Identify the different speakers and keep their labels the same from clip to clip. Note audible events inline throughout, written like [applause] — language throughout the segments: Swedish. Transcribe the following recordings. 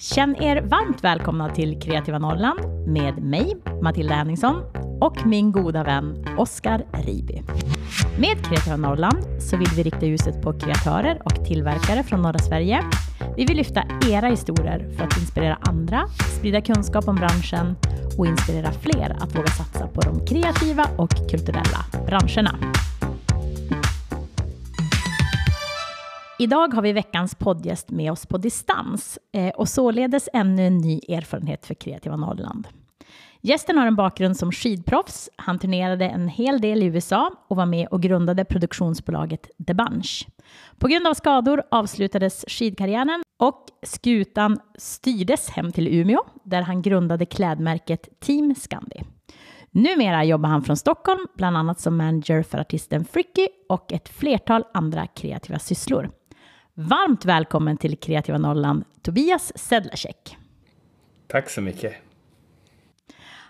Speaker 1: Känn er varmt välkomna till Kreativa Norrland med mig, Matilda Henningsson, och min goda vän Oskar Riby. Med Kreativa Norrland så vill vi rikta ljuset på kreatörer och tillverkare från norra Sverige. Vi vill lyfta era historier för att inspirera andra, sprida kunskap om branschen och inspirera fler att våga satsa på de kreativa och kulturella branscherna. Idag har vi veckans poddgäst med oss på distans eh, och således ännu en ny erfarenhet för Kreativa Norrland. Gästen har en bakgrund som skidproffs. Han turnerade en hel del i USA och var med och grundade produktionsbolaget The Bunch. På grund av skador avslutades skidkarriären och skutan styrdes hem till Umeå där han grundade klädmärket Team Scandi. Numera jobbar han från Stockholm, bland annat som manager för artisten Fricky och ett flertal andra kreativa sysslor. Varmt välkommen till Kreativa Norrland, Tobias Sedlacek.
Speaker 2: Tack så mycket.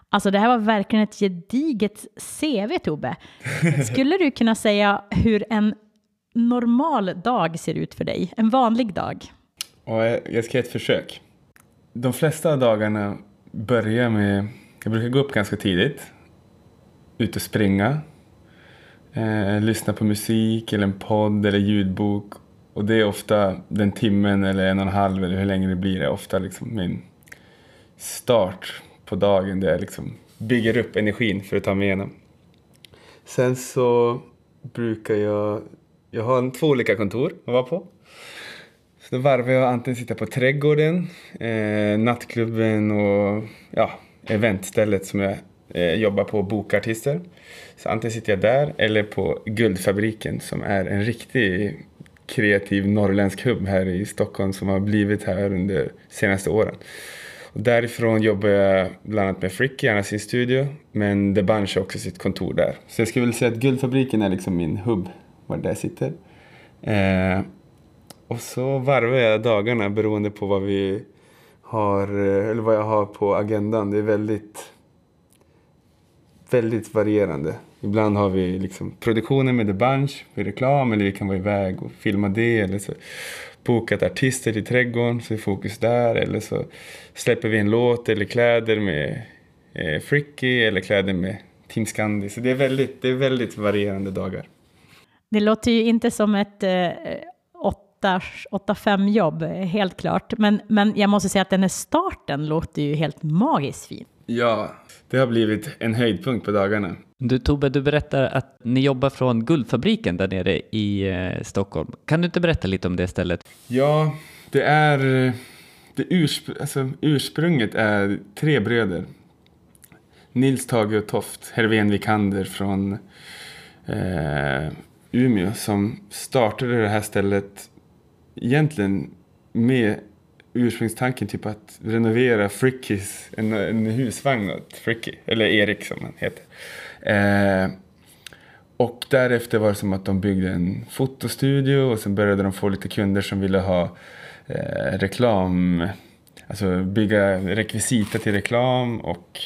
Speaker 1: Alltså det här var verkligen ett gediget CV, Tobbe. [laughs] Skulle du kunna säga hur en normal dag ser ut för dig? En vanlig dag?
Speaker 2: Och jag ska göra ett försök. De flesta dagarna börjar med... Jag brukar gå upp ganska tidigt. Ut och springa. Eh, lyssna på musik eller en podd eller ljudbok och det är ofta den timmen eller en och en halv eller hur länge det blir, är ofta liksom min start på dagen där jag liksom bygger upp energin för att ta mig igenom. Sen så brukar jag, jag har två olika kontor att vara på. Så då varvar jag antingen sitta på trädgården, eh, nattklubben och ja, eventstället som jag eh, jobbar på och bokar artister. Så antingen sitter jag där eller på Guldfabriken som är en riktig kreativ norrländsk hubb här i Stockholm som har blivit här under de senaste åren. Och därifrån jobbar jag bland annat med Fricky, han har sin studio, men The Bunch har också sitt kontor där. Så jag skulle vilja säga att Guldfabriken är liksom min hubb, var där jag sitter. Eh, och så varvar jag dagarna beroende på vad vi har, eller vad jag har på agendan. Det är väldigt, väldigt varierande. Ibland har vi liksom produktionen med The Bunch för reklam eller vi kan vara iväg och filma det eller så bokat artister till trädgården så är fokus där eller så släpper vi en låt eller kläder med eh, Fricky eller kläder med Team Scandi. Så det är väldigt, det är väldigt varierande dagar.
Speaker 1: Det låter ju inte som ett eh, 8-5 jobb, helt klart. Men, men jag måste säga att den här starten låter ju helt magiskt fin.
Speaker 2: Ja, det har blivit en höjdpunkt på dagarna.
Speaker 3: Du Tobbe, du berättar att ni jobbar från Guldfabriken där nere i eh, Stockholm. Kan du inte berätta lite om det stället?
Speaker 2: Ja, det är... Eh, det urspr alltså, ursprunget är tre bröder. Nils, Tage och Toft, Hervén Vikander från eh, Umeå som startade det här stället egentligen med ursprungstanken typ att renovera Frickys, en, en husvagn åt Fricky, eller Erik som han heter. Eh, och därefter var det som att de byggde en fotostudio och sen började de få lite kunder som ville ha eh, reklam, alltså bygga rekvisita till reklam och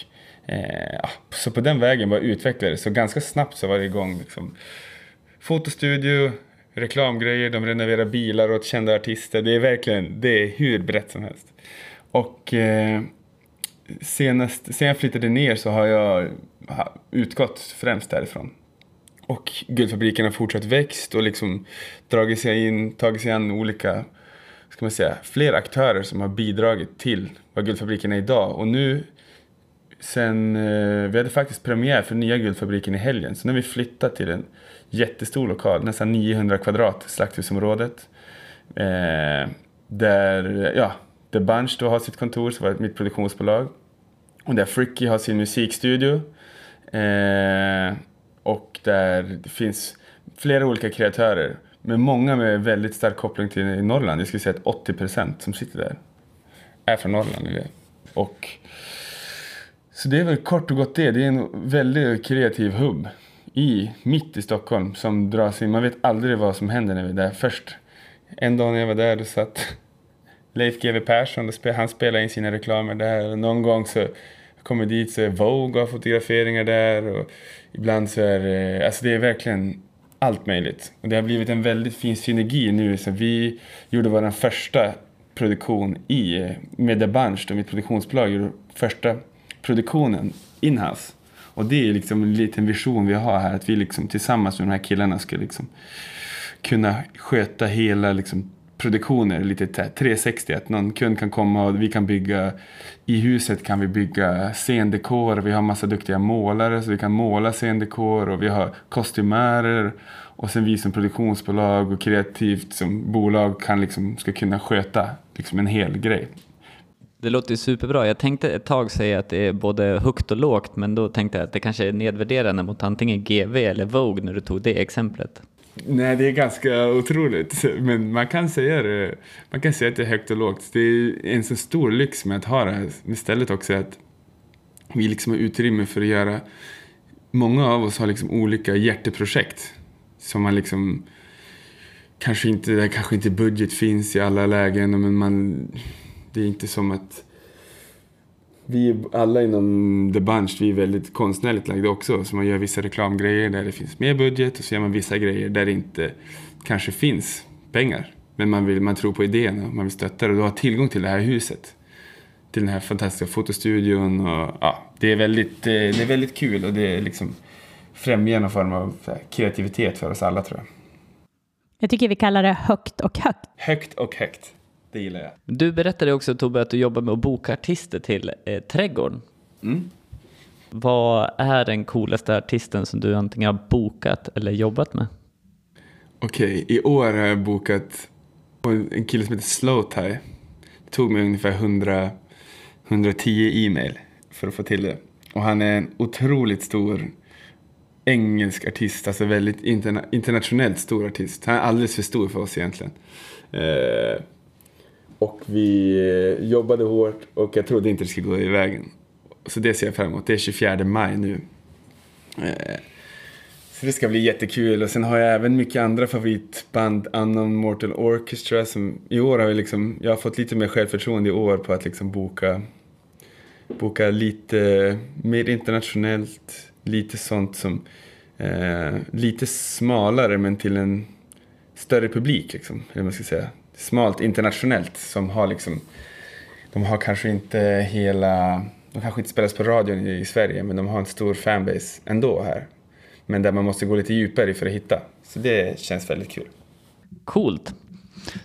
Speaker 2: eh, så på den vägen bara utvecklades så ganska snabbt så var det igång liksom, fotostudio, reklamgrejer, de renoverar bilar åt kända artister. Det är verkligen, det är hur brett som helst. Och eh, senast, sen jag flyttade ner så har jag utgått främst därifrån. Och Guldfabriken har fortsatt växt och liksom dragit sig in, tagit sig an olika, ska man säga, fler aktörer som har bidragit till vad Guldfabriken är idag. Och nu sen, eh, vi hade faktiskt premiär för nya Guldfabriken i helgen, så nu har vi flyttat till en jättestor lokal, nästan 900 kvadrat, slakthusområdet. Eh, där, ja, The Bunch då har sitt kontor, som var mitt produktionsbolag. Och där Fricky har sin musikstudio. Eh, och där det finns flera olika kreatörer. Men många med väldigt stark koppling till Norrland. Jag skulle säga att 80% som sitter där är från Norrland. Och, så det är väl kort och gott det. Det är en väldigt kreativ hubb i, mitt i Stockholm som dras in. Man vet aldrig vad som händer när vi är där. Först en dag när jag var där då satt Leif GW Persson, han spelar in sina reklamer där. Någon gång så kommer dit så är Vogue och fotograferingar där. Och ibland så är det, alltså det är verkligen allt möjligt. Och det har blivit en väldigt fin synergi nu. Så vi gjorde vår första produktion i, eh, med The Bunch, då mitt produktionsbolag, gjorde första produktionen inhouse. Och det är liksom en liten vision vi har här, att vi liksom tillsammans med de här killarna ska liksom kunna sköta hela liksom produktioner lite 360. Att någon kund kan komma och vi kan bygga i huset kan vi bygga scendekor. Vi har massa duktiga målare så vi kan måla scendekor och vi har kostymärer. Och sen vi som produktionsbolag och kreativt som bolag kan liksom, ska kunna sköta liksom en hel grej.
Speaker 3: Det låter ju superbra. Jag tänkte ett tag säga att det är både högt och lågt, men då tänkte jag att det kanske är nedvärderande mot antingen GV eller Vogue när du tog det exemplet.
Speaker 2: Nej, det är ganska otroligt. Men man kan säga det. Man kan säga att det är högt och lågt. Det är en så stor lyx med att ha det här istället också att vi liksom har utrymme för att göra... Många av oss har liksom olika hjärteprojekt som man liksom kanske inte, där kanske inte budget finns i alla lägen men man, det är inte som att vi alla inom The Bunch, vi är väldigt konstnärligt lagda också. Så man gör vissa reklamgrejer där det finns mer budget och så gör man vissa grejer där det inte kanske finns pengar. Men man, vill, man tror på idén och man vill stötta det och du har tillgång till det här huset. Till den här fantastiska fotostudion och ja, det är väldigt, det är väldigt kul och det är liksom främjar någon form av kreativitet för oss alla tror jag.
Speaker 1: Jag tycker vi kallar det högt och högt.
Speaker 2: Högt och högt. Det gillar jag.
Speaker 3: Du berättade också Tobbe att du jobbar med att boka artister till eh, Trädgården.
Speaker 2: Mm.
Speaker 3: Vad är den coolaste artisten som du antingen har bokat eller jobbat med?
Speaker 2: Okej, okay, i år har jag bokat en kille som heter Slowtie. Det tog mig ungefär 100, 110 e-mail för att få till det. Och han är en otroligt stor engelsk artist, alltså väldigt interna internationellt stor artist. Han är alldeles för stor för oss egentligen. Eh, och vi eh, jobbade hårt och jag trodde inte det skulle gå i vägen. Så det ser jag fram emot. Det är 24 maj nu. Eh, så det ska bli jättekul. Och sen har jag även mycket andra favoritband. Unknown Mortal Orchestra. Som I år har vi liksom, jag har fått lite mer självförtroende i år på att liksom boka, boka lite mer internationellt. Lite sånt som, eh, lite smalare men till en större publik liksom. Eller man ska säga smalt internationellt som har liksom, de har kanske inte hela, de kanske inte spelas på radion i Sverige men de har en stor fanbase ändå här. Men där man måste gå lite djupare för att hitta. Så det känns väldigt kul.
Speaker 3: Coolt.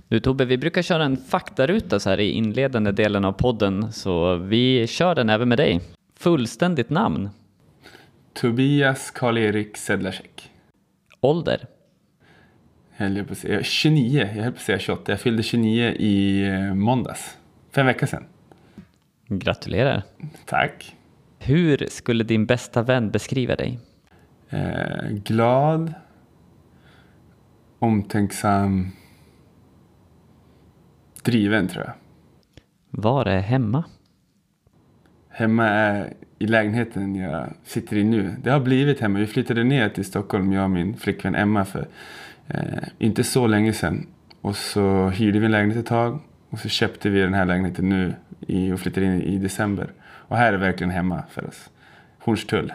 Speaker 3: Du Tobbe, vi brukar köra en faktaruta så här i inledande delen av podden så vi kör den även med dig. Fullständigt namn?
Speaker 2: Tobias Karl-Erik Sedlacek.
Speaker 3: Ålder?
Speaker 2: Höll jag på att säga. 29, jag höll på att säga 28. Jag fyllde 29 i eh, måndags. Fem veckor sedan.
Speaker 3: Gratulerar.
Speaker 2: Tack.
Speaker 3: Hur skulle din bästa vän beskriva dig?
Speaker 2: Eh, glad. Omtänksam. Driven tror jag.
Speaker 3: Var är hemma?
Speaker 2: Hemma är i lägenheten jag sitter i nu. Det har blivit hemma. Vi flyttade ner till Stockholm, jag och min flickvän Emma för Eh, inte så länge sedan. Och så hyrde vi en lägenhet ett tag. Och så köpte vi den här lägenheten nu i, och flyttade in i december. Och här är verkligen hemma för oss. Hornstull.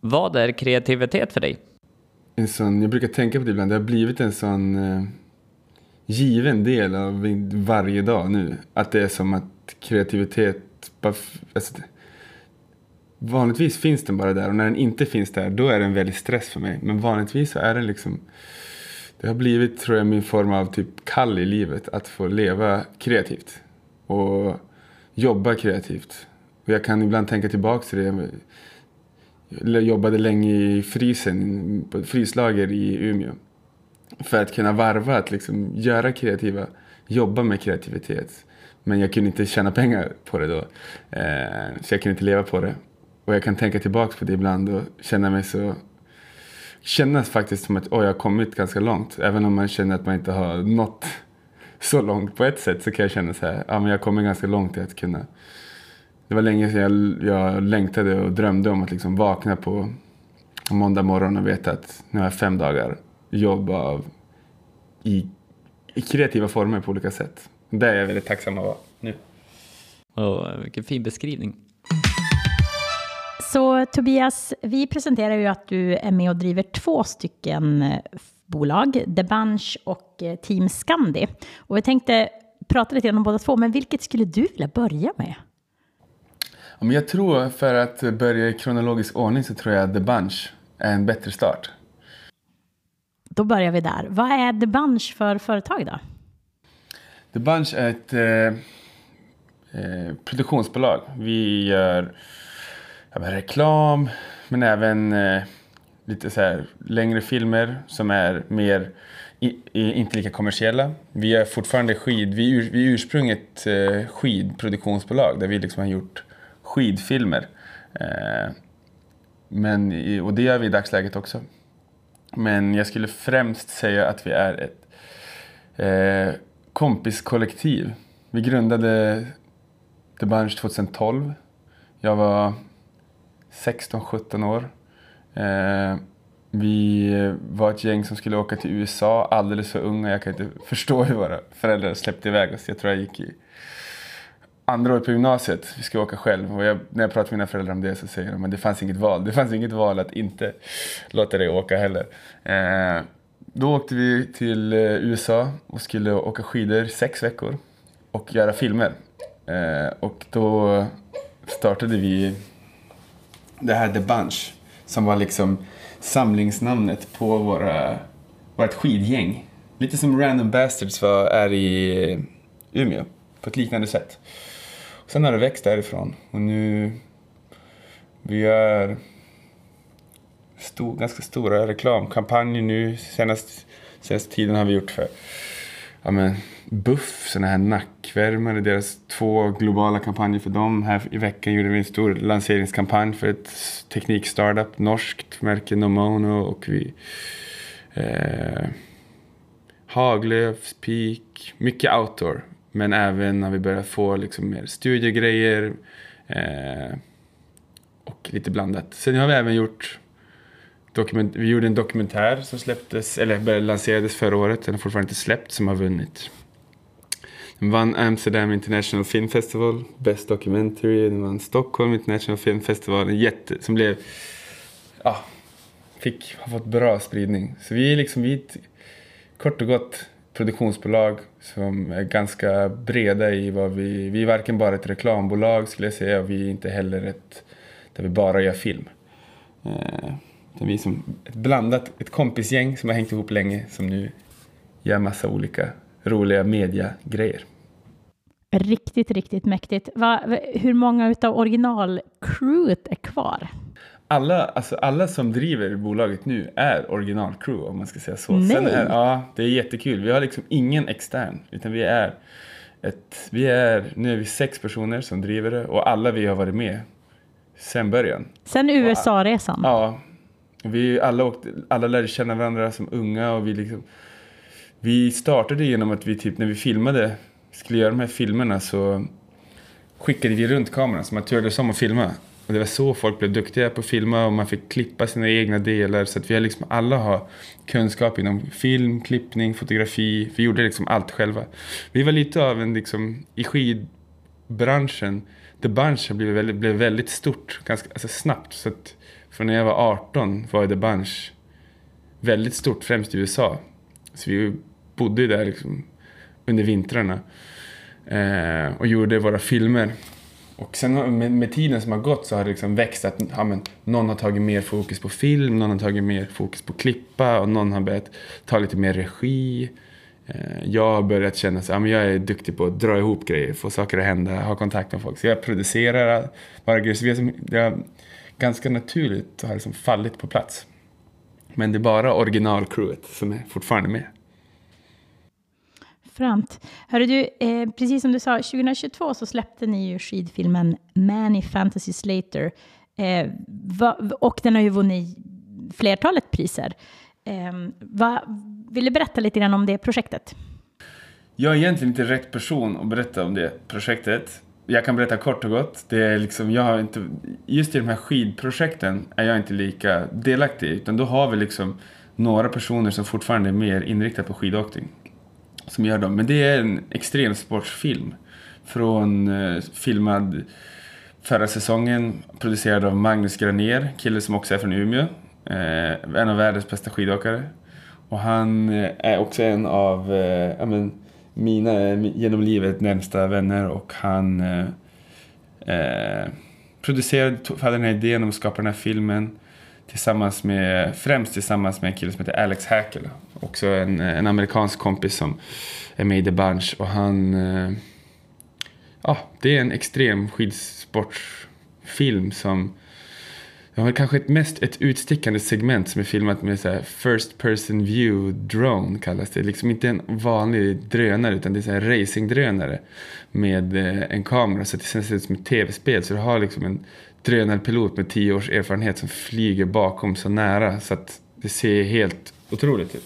Speaker 3: Vad är kreativitet för dig?
Speaker 2: En sån, jag brukar tänka på det ibland. Det har blivit en sån eh, given del av varje dag nu. Att det är som att kreativitet bara, alltså, Vanligtvis finns den bara där och när den inte finns där då är det en väldig stress för mig. Men vanligtvis så är den liksom det har blivit, tror jag, min form av typ kall i livet. Att få leva kreativt. Och jobba kreativt. Och jag kan ibland tänka tillbaka till det. Jag jobbade länge i frysen, på ett fryslager i Umeå. För att kunna varva, att liksom göra kreativa, jobba med kreativitet. Men jag kunde inte tjäna pengar på det då. Eh, så jag kunde inte leva på det. Och jag kan tänka tillbaka på det ibland och känna mig så kännas faktiskt som att oh, jag har kommit ganska långt. Även om man känner att man inte har nått så långt på ett sätt så kan jag känna så här, ja men jag kommer ganska långt i att kunna. Det var länge sedan jag, jag längtade och drömde om att liksom vakna på måndag morgon och veta att nu har jag fem dagar jobb av, i, i kreativa former på olika sätt. Det är jag väldigt tacksam att vara nu.
Speaker 3: Oh, vilken fin beskrivning.
Speaker 1: Så Tobias, vi presenterar ju att du är med och driver två stycken eh, bolag, The Bunch och eh, Team Scandi. Och vi tänkte prata lite om båda två, men vilket skulle du vilja börja med?
Speaker 2: Ja, men jag tror, för att börja i kronologisk ordning, så tror jag The Bunch är en bättre start.
Speaker 1: Då börjar vi där. Vad är The Bunch för företag då?
Speaker 2: The Bunch är ett eh, eh, produktionsbolag. Vi gör ja, men reklam, men även eh, lite så här längre filmer som är mer i, i, inte lika kommersiella. Vi är fortfarande skid, vi, ur, vi är ursprunget eh, skidproduktionsbolag där vi liksom har gjort skidfilmer. Eh, men, och det gör vi i dagsläget också. Men jag skulle främst säga att vi är ett eh, kompiskollektiv. Vi grundade The Bunch 2012. Jag var 16-17 år. Eh, vi var ett gäng som skulle åka till USA, alldeles för unga. Jag kan inte [laughs] förstå hur våra föräldrar släppte iväg oss. Jag tror jag gick i andra året på gymnasiet. Vi ska åka själv. Och jag, när jag pratar med mina föräldrar om det så säger de att det fanns inget val. Det fanns inget val att inte låta dig åka heller. Eh, då åkte vi till eh, USA och skulle åka skidor sex veckor och göra filmer. Eh, och då startade vi det här The Bunch som var liksom samlingsnamnet på våra, vårt skidgäng. Lite som Random Bastards var, är i Umeå på ett liknande sätt. Sen har det växt därifrån och nu vi gör stor, ganska stora reklamkampanjer nu. Senast, senaste tiden har vi gjort för ja, men, Buff, sådana här nackvärmare, deras två globala kampanjer för dem. Här i veckan gjorde vi en stor lanseringskampanj för ett teknikstartup, norskt märke Nomono och vi eh, Haglöfs, Peak, mycket outdoor. Men även när vi börjar få liksom mer studiegrejer eh, och lite blandat. Sen har vi även gjort dokument, vi gjorde en dokumentär som släpptes, eller lanserades förra året, den har fortfarande inte släppt, som har vunnit. Den vann Amsterdam International Film Festival, Best Documentary, den vann Stockholm International Film Festival, en jätte, som blev, ja, fick, har fått bra spridning. Så vi är liksom, vi är ett, kort och gott produktionsbolag som är ganska breda i vad vi... Vi är varken bara ett reklambolag skulle jag säga och vi är inte heller ett där vi bara gör film. Eh, Eh, vi är som ett blandat, ett kompisgäng som har hängt ihop länge som nu gör massa olika roliga mediagrejer.
Speaker 1: Riktigt, riktigt mäktigt. Va, hur många utav originalcrewet är kvar?
Speaker 2: alla, alltså alla som driver bolaget nu är originalcrew om man ska säga så.
Speaker 1: Nej.
Speaker 2: Är, ja, det är jättekul. Vi har liksom ingen extern utan vi är ett, vi är, nu är vi sex personer som driver det och alla vi har varit med sen början.
Speaker 1: Sen USA-resan?
Speaker 2: Ja. Vi alla, åkte, alla lärde känna varandra som unga och vi liksom vi startade genom att vi typ när vi filmade, skulle göra de här filmerna så skickade vi runt kameran så man turades om att filma. Och det var så folk blev duktiga på att filma och man fick klippa sina egna delar. Så att vi har liksom, alla har kunskap inom film, klippning, fotografi. Vi gjorde liksom allt själva. Vi var lite av en, liksom, i skidbranschen, The Bunch blev väldigt, blev väldigt stort, ganska alltså snabbt. Så att för när jag var 18 var The Bunch väldigt stort, främst i USA. Så vi bodde ju där liksom under vintrarna eh, och gjorde våra filmer. Och sen med, med, tiden som har gått så har det liksom växt att ja, men, någon har tagit mer fokus på film, någon har tagit mer fokus på klippa och någon har börjat ta lite mer regi. Eh, jag har börjat känna att ja, jag är duktig på att dra ihop grejer, få saker att hända, ha kontakt med folk. Så jag producerar bara grejer. Så vi har som, det ganska naturligt har liksom fallit på plats. Men det är bara originalcrewet som är fortfarande med.
Speaker 1: Främt. Hörru du, eh, precis som du sa, 2022 så släppte ni ju skidfilmen Many Fantasies Later. Eh, va, och den har ju vunnit flertalet priser. Eh, va, vill du berätta lite grann om det projektet?
Speaker 2: Jag är egentligen inte rätt person att berätta om det projektet. Jag kan berätta kort och gott. Det är liksom, jag har inte, just i de här skidprojekten är jag inte lika delaktig. Utan då har vi liksom några personer som fortfarande är mer inriktade på skidåkning som gör dem. Men det är en extremsportsfilm från eh, filmad förra säsongen, producerad av Magnus Granér, kille som också är från Umeå. Eh, en av världens bästa skidåkare. Och han eh, är också en av eh, men, mina genom livet närmsta vänner och han eh, eh producerade, hade den här idén om att skapa den här filmen tillsammans med, främst tillsammans med en kille som heter Alex Hackel. Också en, en amerikansk kompis som är med i The Bunch och han eh, ja, det är en extrem skidsportfilm som jag har kanske ett mest ett utstickande segment som är filmat med så first person view drone kallas det. Liksom inte en vanlig drönare utan det är så här racingdrönare med eh, en kamera så att det känns som ett tv-spel. Så du har liksom en drönarpilot med tio års erfarenhet som flyger bakom så nära så att det ser helt otroligt ut.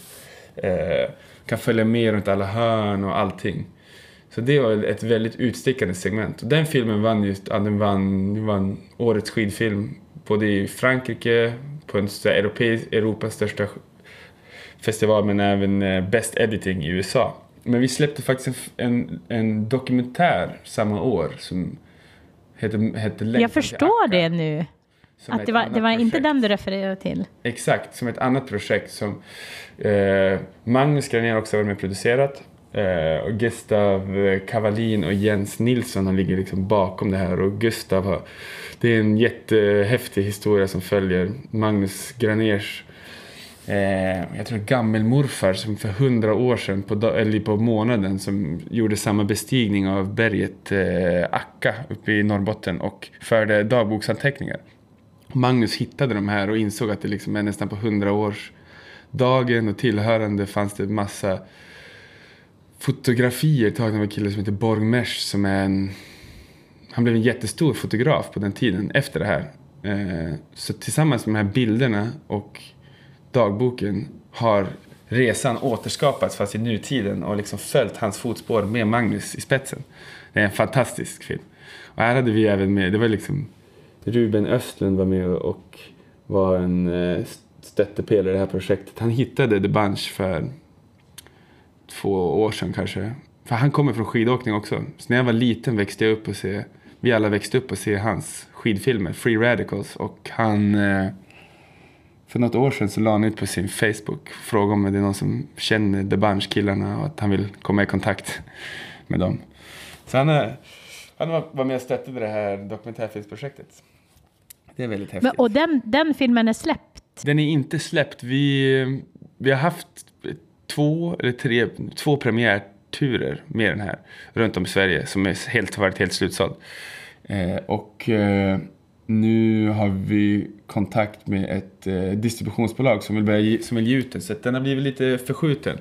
Speaker 2: Eh, kan följa med runt alla hörn och allting. Så det var ett väldigt utstickande segment. Och den filmen vann just, ja, den vann, den vann årets skidfilm både i Frankrike, på en europeisk, Europas största festival, men även eh, Best Editing i USA. Men vi släppte faktiskt en, en, en dokumentär samma år som hette, hette
Speaker 1: Jag förstår det nu. Att det var, det var inte den du refererade till?
Speaker 2: Exakt, som ett annat projekt som eh, Magnus Granier också varit med och producerat. Eh, Gustav eh, Kavalin och Jens Nilsson har ligger liksom bakom det här och Gustav har det är en jättehäftig historia som följer Magnus Graners eh, jag tror gammelmorfar som för hundra år sedan på, eller på månaden som gjorde samma bestigning av berget eh, Akka uppe i Norrbotten och förde dagboksanteckningar. Magnus hittade de här och insåg att det liksom är nästan på hundraårsdagen och tillhörande fanns det massa fotografier tagna av en kille som heter Borgmesh som är en han blev en jättestor fotograf på den tiden efter det här. Eh, så tillsammans med de här bilderna och dagboken har resan återskapats fast i nutiden och liksom följt hans fotspår med Magnus i spetsen. Det är en fantastisk film. Och här hade vi även med, det var liksom Ruben Östlund var med och var en eh, stöttepelare i det här projektet. Han hittade The Bunch för två år sedan kanske. För han kommer från skidåkning också. Så när jag var liten växte jag upp och se vi alla växte upp och se hans skidfilmer, Free Radicals. Och han, eh, för något år sedan så la han ut på sin Facebook, frågade om det är någon som känner The Bunch-killarna och att han vill komma i kontakt med dem. Så han, är, han var med och stöttade det här dokumentärfilmsprojektet. Det är väldigt häftigt. Men,
Speaker 1: och den, den filmen är släppt?
Speaker 2: Den är inte släppt. Vi, vi har haft två eller tre, två premiärturer med den här runt om i Sverige som är helt, varit helt slutsåld. Eh, och eh, nu har vi kontakt med ett eh, distributionsbolag som vill, börja ge, som vill ge ut den. Så den har blivit lite förskjuten.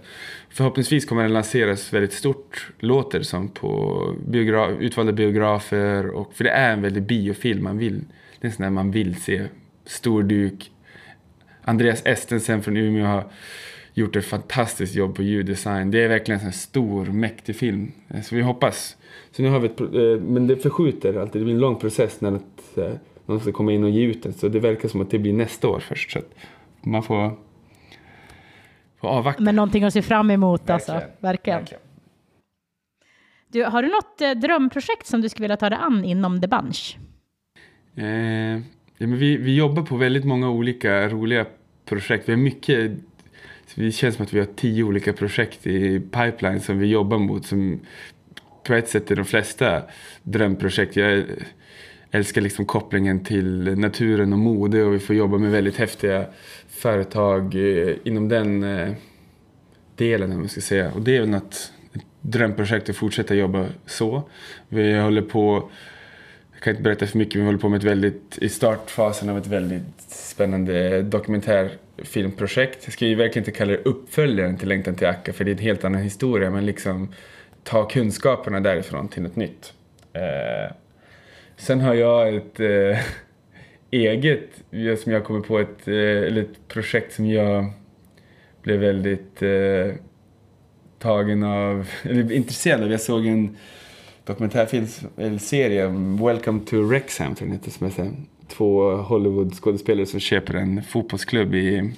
Speaker 2: Förhoppningsvis kommer den lanseras väldigt stort, låter som, på biograf, utvalda biografer. Och, för det är en väldigt biofilm. Man vill, det är en sån där man vill se. Stor duk. Andreas Estensen från Umeå har gjort ett fantastiskt jobb på ljuddesign. Det är verkligen en stor, mäktig film. Eh, så vi hoppas. Så nu har vi ett, eh, men det förskjuter alltid. Det blir en lång process när ett, eh, någon ska komma in och ge ut den. Så det verkar som att det blir nästa år först. Så man får, får avvakta.
Speaker 1: Men någonting att se fram emot alltså. verkligen. alltså. Verkligen. verkligen. Du, har du något drömprojekt som du skulle vilja ta dig an inom The Bunch?
Speaker 2: Eh, ja, men vi, vi jobbar på väldigt många olika roliga projekt. Vi har mycket det känns som att vi har tio olika projekt i pipeline som vi jobbar mot. Som på ett sätt är de flesta drömprojekt. Jag älskar liksom kopplingen till naturen och mode och vi får jobba med väldigt häftiga företag eh, inom den eh, delen om man ska säga. Och det är väl något drömprojekt att fortsätta jobba så. Vi håller på jag kan inte berätta för mycket, men vi håller på med ett väldigt, i startfasen av ett väldigt spännande dokumentär filmprojekt. Jag ska ju verkligen inte kalla det uppföljaren till Längtan till Akka, för det är en helt annan historia, men liksom ta kunskaperna därifrån till något nytt. Eh, sen har jag ett eh, [laughs] eget, som jag kommer på, ett, eh, eller ett projekt som jag blev väldigt eh, tagen av, [laughs] eller intresserad av. Jag såg en dokumentärfilm, eller serie, Welcome to Rexham tror jag den heter, som jag är två Hollywood-skådespelare som köper en fotbollsklubb i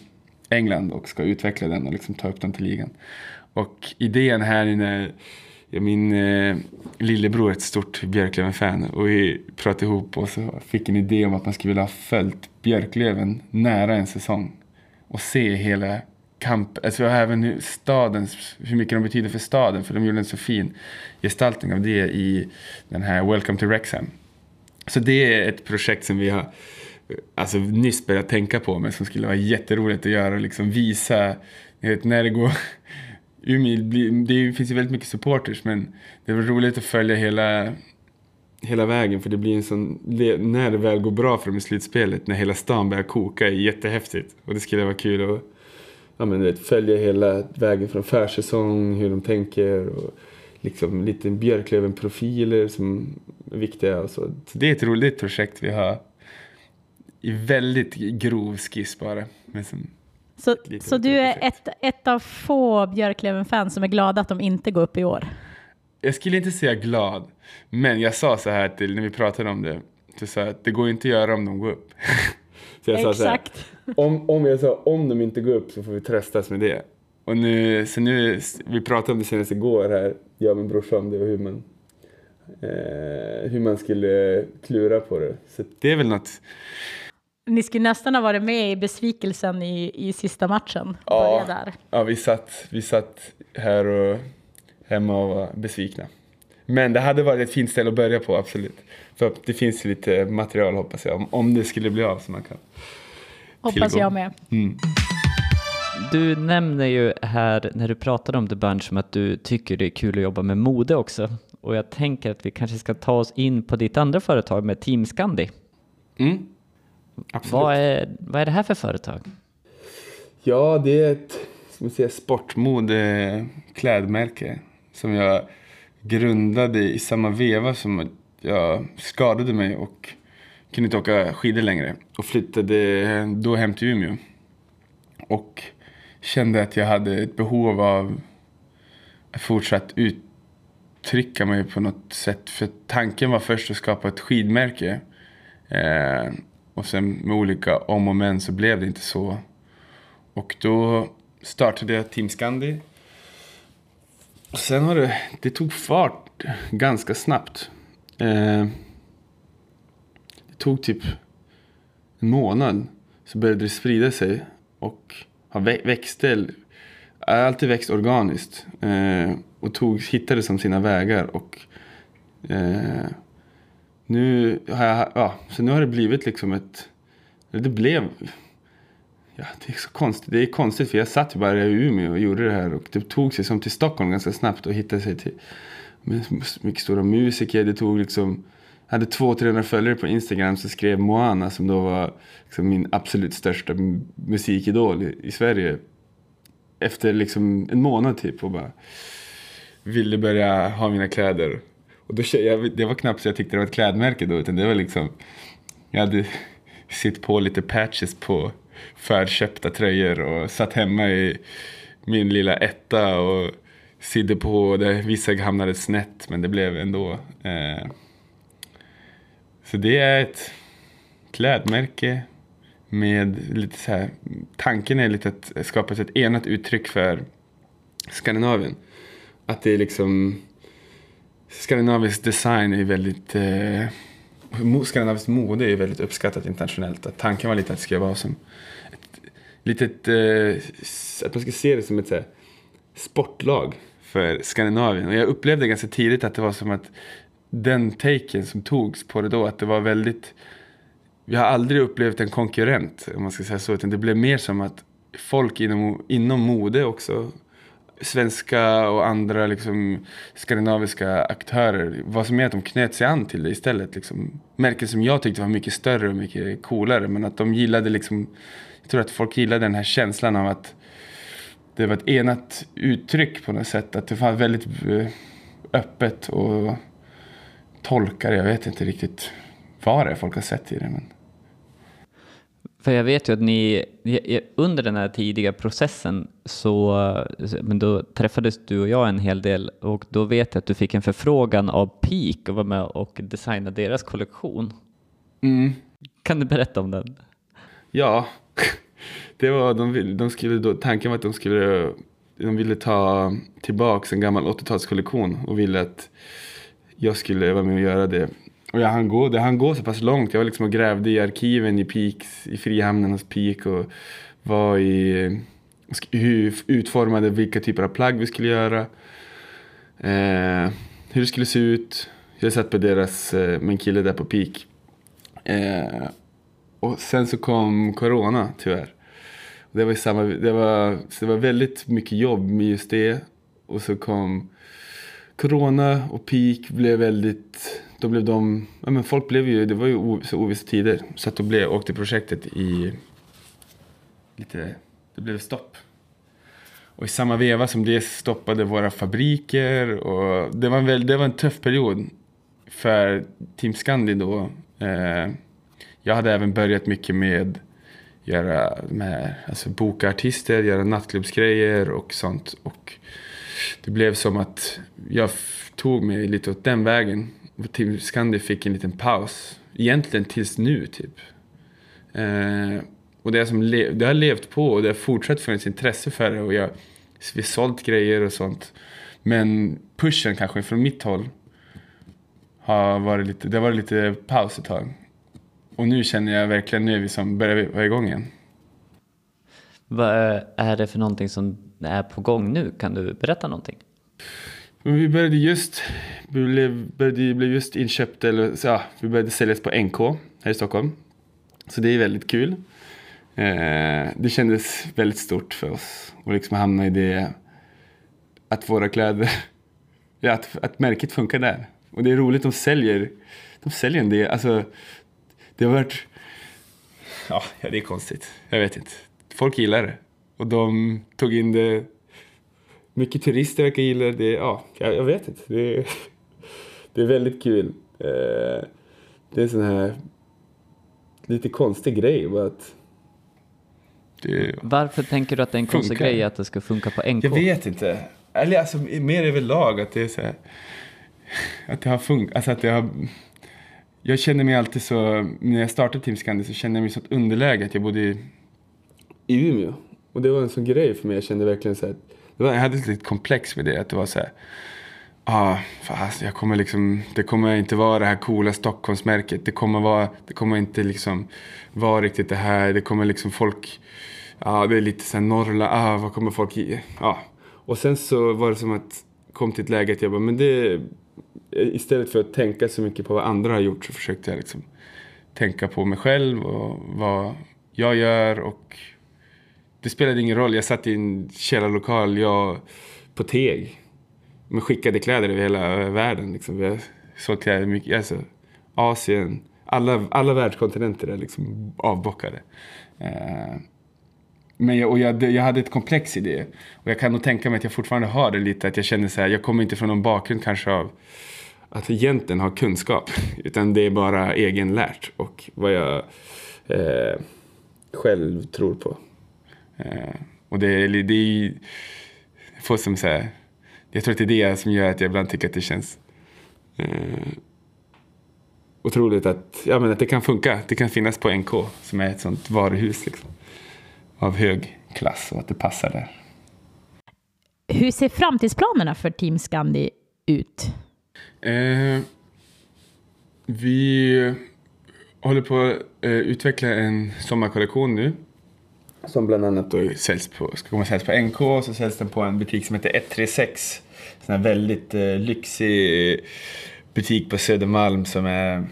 Speaker 2: England och ska utveckla den och liksom ta upp den till ligan. Och idén här är ja, min eh, lillebror är ett stort Björklöven-fan och vi pratade ihop och så fick en idé om att man skulle vilja ha följt Björklöven nära en säsong och se hela kamp, alltså även hur stadens, hur mycket de betyder för staden, för de gjorde en så fin gestaltning av det i den här Welcome to Rexham. Så det är ett projekt som vi har alltså, nyss börjat tänka på, men som skulle vara jätteroligt att göra, liksom visa, vet, när det går [laughs] Umeå, det finns ju väldigt mycket supporters men det var roligt att följa hela, hela vägen för det blir en sån, när det väl går bra för dem i slutspelet, när hela stan börjar koka, är jättehäftigt. Och det skulle vara kul att ja, men, vet, följa hela vägen från försäsong, hur de tänker och liksom lite Björklöven-profiler som är viktiga och så. så. det är ett roligt projekt vi har i väldigt grov skiss bara.
Speaker 1: Så, så du är ett, ett av få Björklöven-fans som är glada att de inte går upp i år?
Speaker 2: Jag skulle inte säga glad, men jag sa så här till när vi pratade om det. Så sa att det går inte att göra om de går upp. [laughs] så jag
Speaker 1: Exakt.
Speaker 2: sa så här, om, om jag sa om de inte går upp så får vi tröstas med det. Och nu, så nu, vi pratade om det senast igår här, jag och min brorsa om det och hur man, eh, hur man skulle klura på det. Så det är väl något
Speaker 1: ni skulle nästan ha varit med i besvikelsen i, i sista matchen.
Speaker 2: Ja,
Speaker 1: där.
Speaker 2: ja vi, satt, vi satt här och hemma och var besvikna. Men det hade varit ett fint ställe att börja på, absolut. För det finns lite material hoppas jag, om, om det skulle bli av så man kan
Speaker 1: Hoppas jag med. Mm.
Speaker 3: Du nämner ju här när du pratade om The Bunch som att du tycker det är kul att jobba med mode också. Och jag tänker att vi kanske ska ta oss in på ditt andra företag med Team Scandi.
Speaker 2: Mm. Absolut.
Speaker 3: Vad är, vad är det här för företag?
Speaker 2: Ja, det är ett som säga, sportmode klädmärke som jag grundade i samma veva som jag skadade mig och kunde inte åka skidor längre. Och flyttade då hem till Umeå. Och kände att jag hade ett behov av att fortsatt uttrycka mig på något sätt. För tanken var först att skapa ett skidmärke. Eh, och sen med olika om och men så blev det inte så. Och då startade jag Team Scandi. Och sen har det, det tog fart ganska snabbt. Eh, det tog typ en månad så började det sprida sig och har växte, har alltid växt organiskt. Eh, och tog, hittade som sina vägar och eh, nu har jag, ja, så nu har det blivit liksom ett, det blev, ja det är så konstigt, det är konstigt för jag satt ju bara i Umeå och gjorde det här och det tog sig som till Stockholm ganska snabbt och hittade sig till mycket stora musiker, det tog liksom hade 200-300 följare på Instagram så skrev Moana som då var liksom min absolut största musikidol i, i Sverige. Efter liksom en månad typ och bara ville börja ha mina kläder. Och då, jag, det var knappt så jag tyckte det var ett klädmärke då, utan det var liksom... Jag hade [laughs] sitt på lite patches på förköpta tröjor och satt hemma i min lilla etta och sydde på. Där vissa hamnade snett, men det blev ändå. Eh. Så det är ett klädmärke med lite så här. Tanken är lite att skapa ett enat uttryck för Skandinavien. Att det är liksom skandinavisk design är väldigt... Eh, skandinaviskt mode är väldigt uppskattat internationellt. Att tanken var lite att det skulle vara som ett litet... Eh, att man ska se det som ett här, sportlag för Skandinavien. Och jag upplevde ganska tidigt att det var som att den taken som togs på det då, att det var väldigt... Vi har aldrig upplevt en konkurrent, om man ska säga så. Utan det blev mer som att folk inom, inom mode också svenska och andra liksom, skandinaviska aktörer. Vad som är att de knöt sig an till det istället. Liksom. Märken som jag tyckte var mycket större och mycket coolare. Men att de gillade liksom, jag tror att folk gillade den här känslan av att det var ett enat uttryck på något sätt. Att det var väldigt eh, öppet och tolkar. Jag vet inte riktigt vad det är folk har sett i det. Men...
Speaker 3: För jag vet ju att ni, under den här tidiga processen så, men då träffades du och jag en hel del och då vet jag att du fick en förfrågan av Peak att vara med och designa deras kollektion.
Speaker 2: Mm.
Speaker 3: Kan du berätta om den?
Speaker 2: Ja, [laughs] det var, de, de skulle då, tanken var att de skulle, de ville ta tillbaka en gammal 80-talskollektion och ville att jag skulle vara med och göra det. Och jag hann gå, det hann gå så pass långt. Jag var liksom och grävde i arkiven i Peaks, i Frihamnen hos Peak och var i hur utformade vilka typer av plagg vi skulle göra. Eh, hur det skulle se ut. Jag satt på deras, eh, med en kille där på Peak. Eh, och sen så kom Corona tyvärr. Det var, samma, det, var, så det var väldigt mycket jobb med just det. Och så kom Corona och Peak blev väldigt... Då blev de... Ja men folk blev ju... Det var ju så ovissa tider. Så att då blev, åkte projektet i... Lite... Det blev stopp. Och i samma veva som det stoppade våra fabriker. Och det, var en väl, det var en tuff period för Team Scandi då. Eh, jag hade även börjat mycket med göra med, alltså boka artister, göra nattklubbsgrejer och sånt. Och det blev som att jag tog mig lite åt den vägen. Och Team Scandi fick en liten paus. Egentligen tills nu typ. Eh, och det, som det har levt på och det har fortsatt funnits intresse för det. Och jag, vi har sålt grejer och sånt. Men pushen kanske från mitt håll har varit lite, det har varit lite paus ett tag. Och nu känner jag verkligen, nu är vi som börjar vara igång igen.
Speaker 3: Vad är det för någonting som är på gång nu? Kan du berätta någonting?
Speaker 2: Vi började just, vi blev, började, blev just inköpt, eller ja, vi började säljas på NK här i Stockholm. Så det är väldigt kul. Eh, det kändes väldigt stort för oss att liksom hamna i det, att våra kläder, [laughs] ja, att, att märket funkar där. Och det är roligt, de säljer, de säljer en del, alltså det har varit... Ja, det är konstigt. Jag vet inte. Folk gillar det. Och de tog in det. Mycket turister verkar gilla det. Ja, jag, vet inte. Det är, [laughs] det är väldigt kul. Eh, det är en sån här lite konstig grej. Bara att
Speaker 3: det Varför tänker du att det är en konstig grej att det ska funka på NK?
Speaker 2: Jag vet inte. Eller alltså mer överlag att det är så här, Att det har funkat. Alltså att det har jag känner mig alltid så, när jag startade Team Scandi så kände jag mig så ett underläge att jag bodde i, i Umeå. Och det var en sån grej för mig, jag kände verkligen så här, det var, jag hade ett litet komplex med det, att det var så här, ah, fast jag kommer liksom, det kommer inte vara det här coola Stockholmsmärket, det kommer, vara, det kommer inte liksom vara riktigt det här, det kommer liksom folk, ja ah, det är lite så här Norrland, ah, vad kommer folk i? Ah. Och sen så var det som att, kom till ett läge att jag bara, men det istället för att tänka så mycket på vad andra har gjort så försökte jag liksom tänka på mig själv och vad jag gör och det spelade ingen roll. Jag satt i en källarlokal, jag på Teg. Med skickade kläder över hela världen. Liksom. Jag har kläder mycket. Alltså, Asien, alla, alla världskontinenter är liksom avbockade. Uh, men jag, och jag, jag hade ett komplex i det. Och jag kan nog tänka mig att jag fortfarande har det lite. Att jag känner så här, jag kommer inte från någon bakgrund kanske av att egentligen ha kunskap. [laughs] Utan det är bara egenlärt och vad jag eh, själv tror på. Eh, och det, det är får som så här, jag tror att det är det som gör att jag ibland tycker att det känns eh, otroligt att, ja, men att det kan funka. Det kan finnas på NK som är ett sånt varuhus liksom, av hög klass och att det passar där.
Speaker 1: Hur ser framtidsplanerna för Team Scandi ut?
Speaker 2: Eh, vi håller på att eh, utveckla en sommarkollektion nu. Som bland annat då säljs på, ska komma säljs på NK och så säljs den på en butik som heter 136. En här väldigt eh, lyxig eh, butik på Södermalm som är...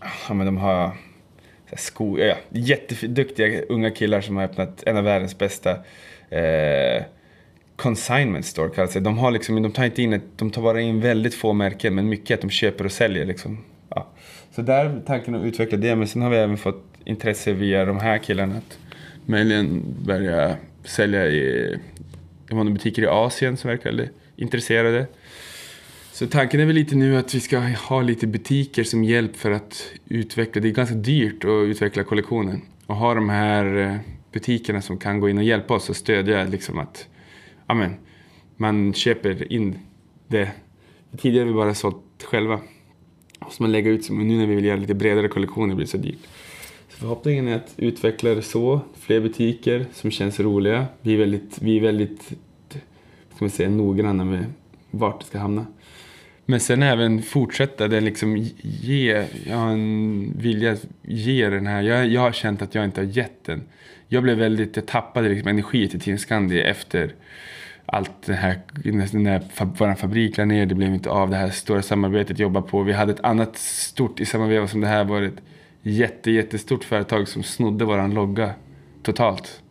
Speaker 2: Ah, ja men de har sko, ja, jätteduktiga unga killar som har öppnat en av världens bästa eh, consignment store kallas det. De, har liksom, de tar inte in, de tar bara in väldigt få märken men mycket att de köper och säljer. Liksom. Ja. Så där är tanken att utveckla det. Men sen har vi även fått intresse via de här killarna att möjligen börja sälja i de har butiker i Asien som verkar intresserade. Så tanken är väl lite nu att vi ska ha lite butiker som hjälp för att utveckla. Det är ganska dyrt att utveckla kollektionen. Och ha de här eh, butikerna som kan gå in och hjälpa oss och stödja liksom att amen, man köper in det. Tidigare har vi bara sålt själva. Så man lägga ut, men nu när vi vill göra lite bredare kollektioner blir det så dyrt. Förhoppningen är att utveckla det så, fler butiker som känns roliga. Vi är väldigt, vi är väldigt ska man säga, noggranna med vart det ska hamna. Men sen även fortsätta det liksom ge, jag har en vilja att ge den här, jag, jag har känt att jag inte har gett den. Jag blev väldigt, jag tappade liksom energi till Team Scandi efter allt det här, när vår fabrik lade ner, det blev inte av det här stora samarbetet jobba på. Vi hade ett annat stort i samma veva som det här varit jätte, jättestort företag som snodde våran logga totalt.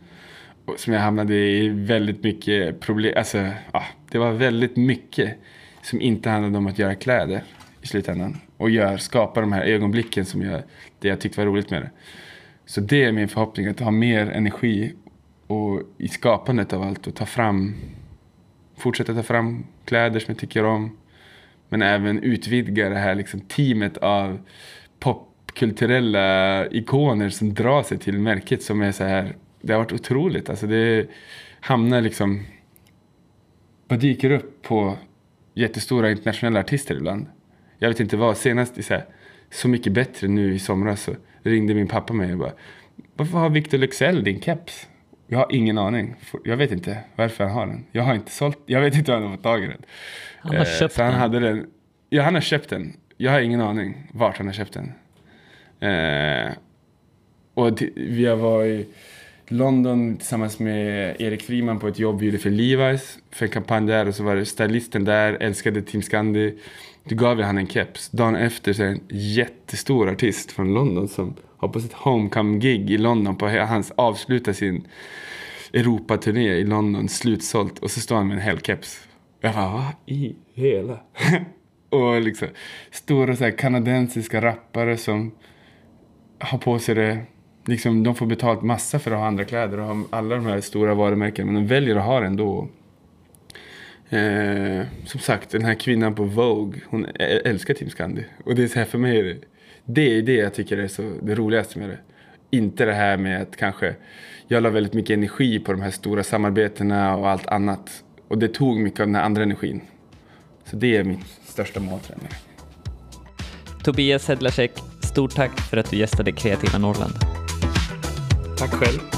Speaker 2: Och som jag hamnade i väldigt mycket problem, alltså ja, det var väldigt mycket som inte handlade om att göra kläder i slutändan. Och gör, skapa de här ögonblicken som jag, det jag tyckte var roligt med det. Så det är min förhoppning, att ha mer energi och i skapandet av allt och ta fram, fortsätta ta fram kläder som jag tycker om. Men även utvidga det här liksom, teamet av popkulturella ikoner som drar sig till märket som är så här, det har varit otroligt. Alltså det hamnar liksom, bara dyker upp på jättestora internationella artister ibland. Jag vet inte vad, senast i så, här, så mycket bättre nu i somras så ringde min pappa mig och bara Varför har Victor Lexell din keps? Jag har ingen aning. Jag vet inte varför han har den. Jag har inte sålt, jag vet inte hur han har fått tag i den.
Speaker 3: Han har köpt
Speaker 2: så han
Speaker 3: den?
Speaker 2: Hade den. Ja, han har köpt den. Jag har ingen aning vart han har köpt den. Eh, och vi var i London tillsammans med Erik Friman på ett jobb vi gjorde för Levi's. För en kampanj där och så var det stylisten där, älskade Team Scandi. Då gav jag han en keps. Dagen efter så är det en jättestor artist från London som har på sitt homecome-gig i London. På hans avslutar sin Europaturné i London, slutsålt. Och så står han med en hel keps. Jag bara, vad i hela? [laughs] och liksom stora så här kanadensiska rappare som har på sig det. Liksom, de får betalt massa för att ha andra kläder och ha alla de här stora varumärkena. Men de väljer att ha det ändå. Eh, som sagt, den här kvinnan på Vogue, hon älskar Team Scandi. Och det är så här för mig, är det, det är det jag tycker är så, det roligaste med det. Inte det här med att kanske, jag la väldigt mycket energi på de här stora samarbetena och allt annat. Och det tog mycket av den här andra energin. Så det är min största målträning.
Speaker 3: Tobias Hedlacek, stort tack för att du gästade Kreativa Norrland.
Speaker 2: Tack själv.